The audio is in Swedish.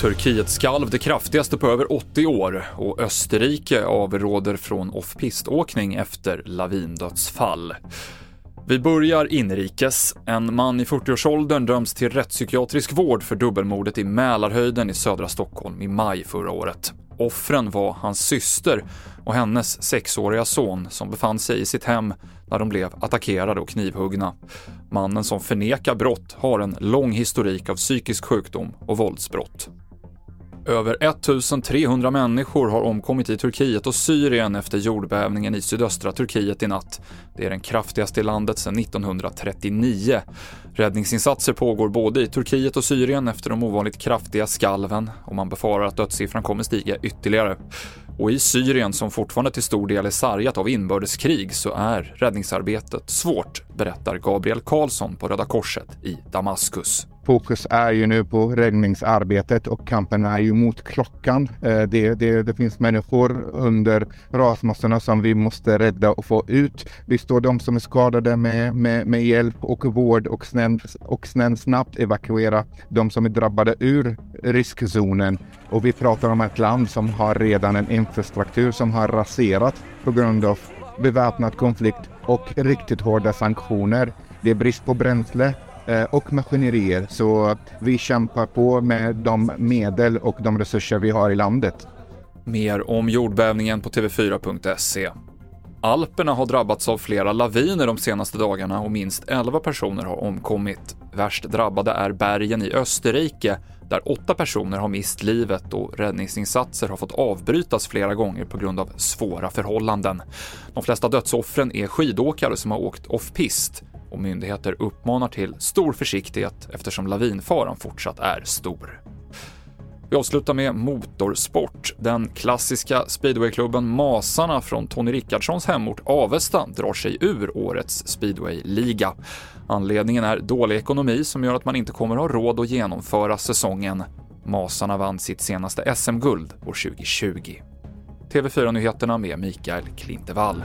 Turkiet skalv det kraftigaste på över 80 år och Österrike avråder från off-piståkning efter lavindödsfall. Vi börjar inrikes. En man i 40-årsåldern döms till rättspsykiatrisk vård för dubbelmordet i Mälarhöjden i södra Stockholm i maj förra året. Offren var hans syster och hennes sexåriga son som befann sig i sitt hem när de blev attackerade och knivhuggna. Mannen som förnekar brott har en lång historik av psykisk sjukdom och våldsbrott. Över 1300 människor har omkommit i Turkiet och Syrien efter jordbävningen i sydöstra Turkiet i natt. Det är den kraftigaste i landet sedan 1939. Räddningsinsatser pågår både i Turkiet och Syrien efter de ovanligt kraftiga skalven och man befarar att dödssiffran kommer stiga ytterligare. Och i Syrien, som fortfarande till stor del är sargat av inbördeskrig, så är räddningsarbetet svårt, berättar Gabriel Karlsson på Röda Korset i Damaskus. Fokus är ju nu på räddningsarbetet och kampen är ju mot klockan. Eh, det, det, det finns människor under rasmassorna som vi måste rädda och få ut. Vi står de som är skadade med, med, med hjälp och vård och snän, och snäll snabbt evakuera de som är drabbade ur riskzonen. Och vi pratar om ett land som har redan en infrastruktur som har raserat på grund av beväpnad konflikt och riktigt hårda sanktioner. Det är brist på bränsle eh, och maskinerier så vi kämpar på med de medel och de resurser vi har i landet. Mer om jordbävningen på tv4.se. Alperna har drabbats av flera laviner de senaste dagarna och minst 11 personer har omkommit. Värst drabbade är bergen i Österrike där åtta personer har mist livet och räddningsinsatser har fått avbrytas flera gånger på grund av svåra förhållanden. De flesta dödsoffren är skidåkare som har åkt off-pist och myndigheter uppmanar till stor försiktighet eftersom lavinfaran fortsatt är stor. Vi avslutar med motorsport. Den klassiska speedwayklubben Masarna från Tony Rickardssons hemort Avesta drar sig ur årets speedwayliga. Anledningen är dålig ekonomi som gör att man inte kommer ha råd att genomföra säsongen. Masarna vann sitt senaste SM-guld år 2020. TV4-nyheterna med Mikael Klintevall.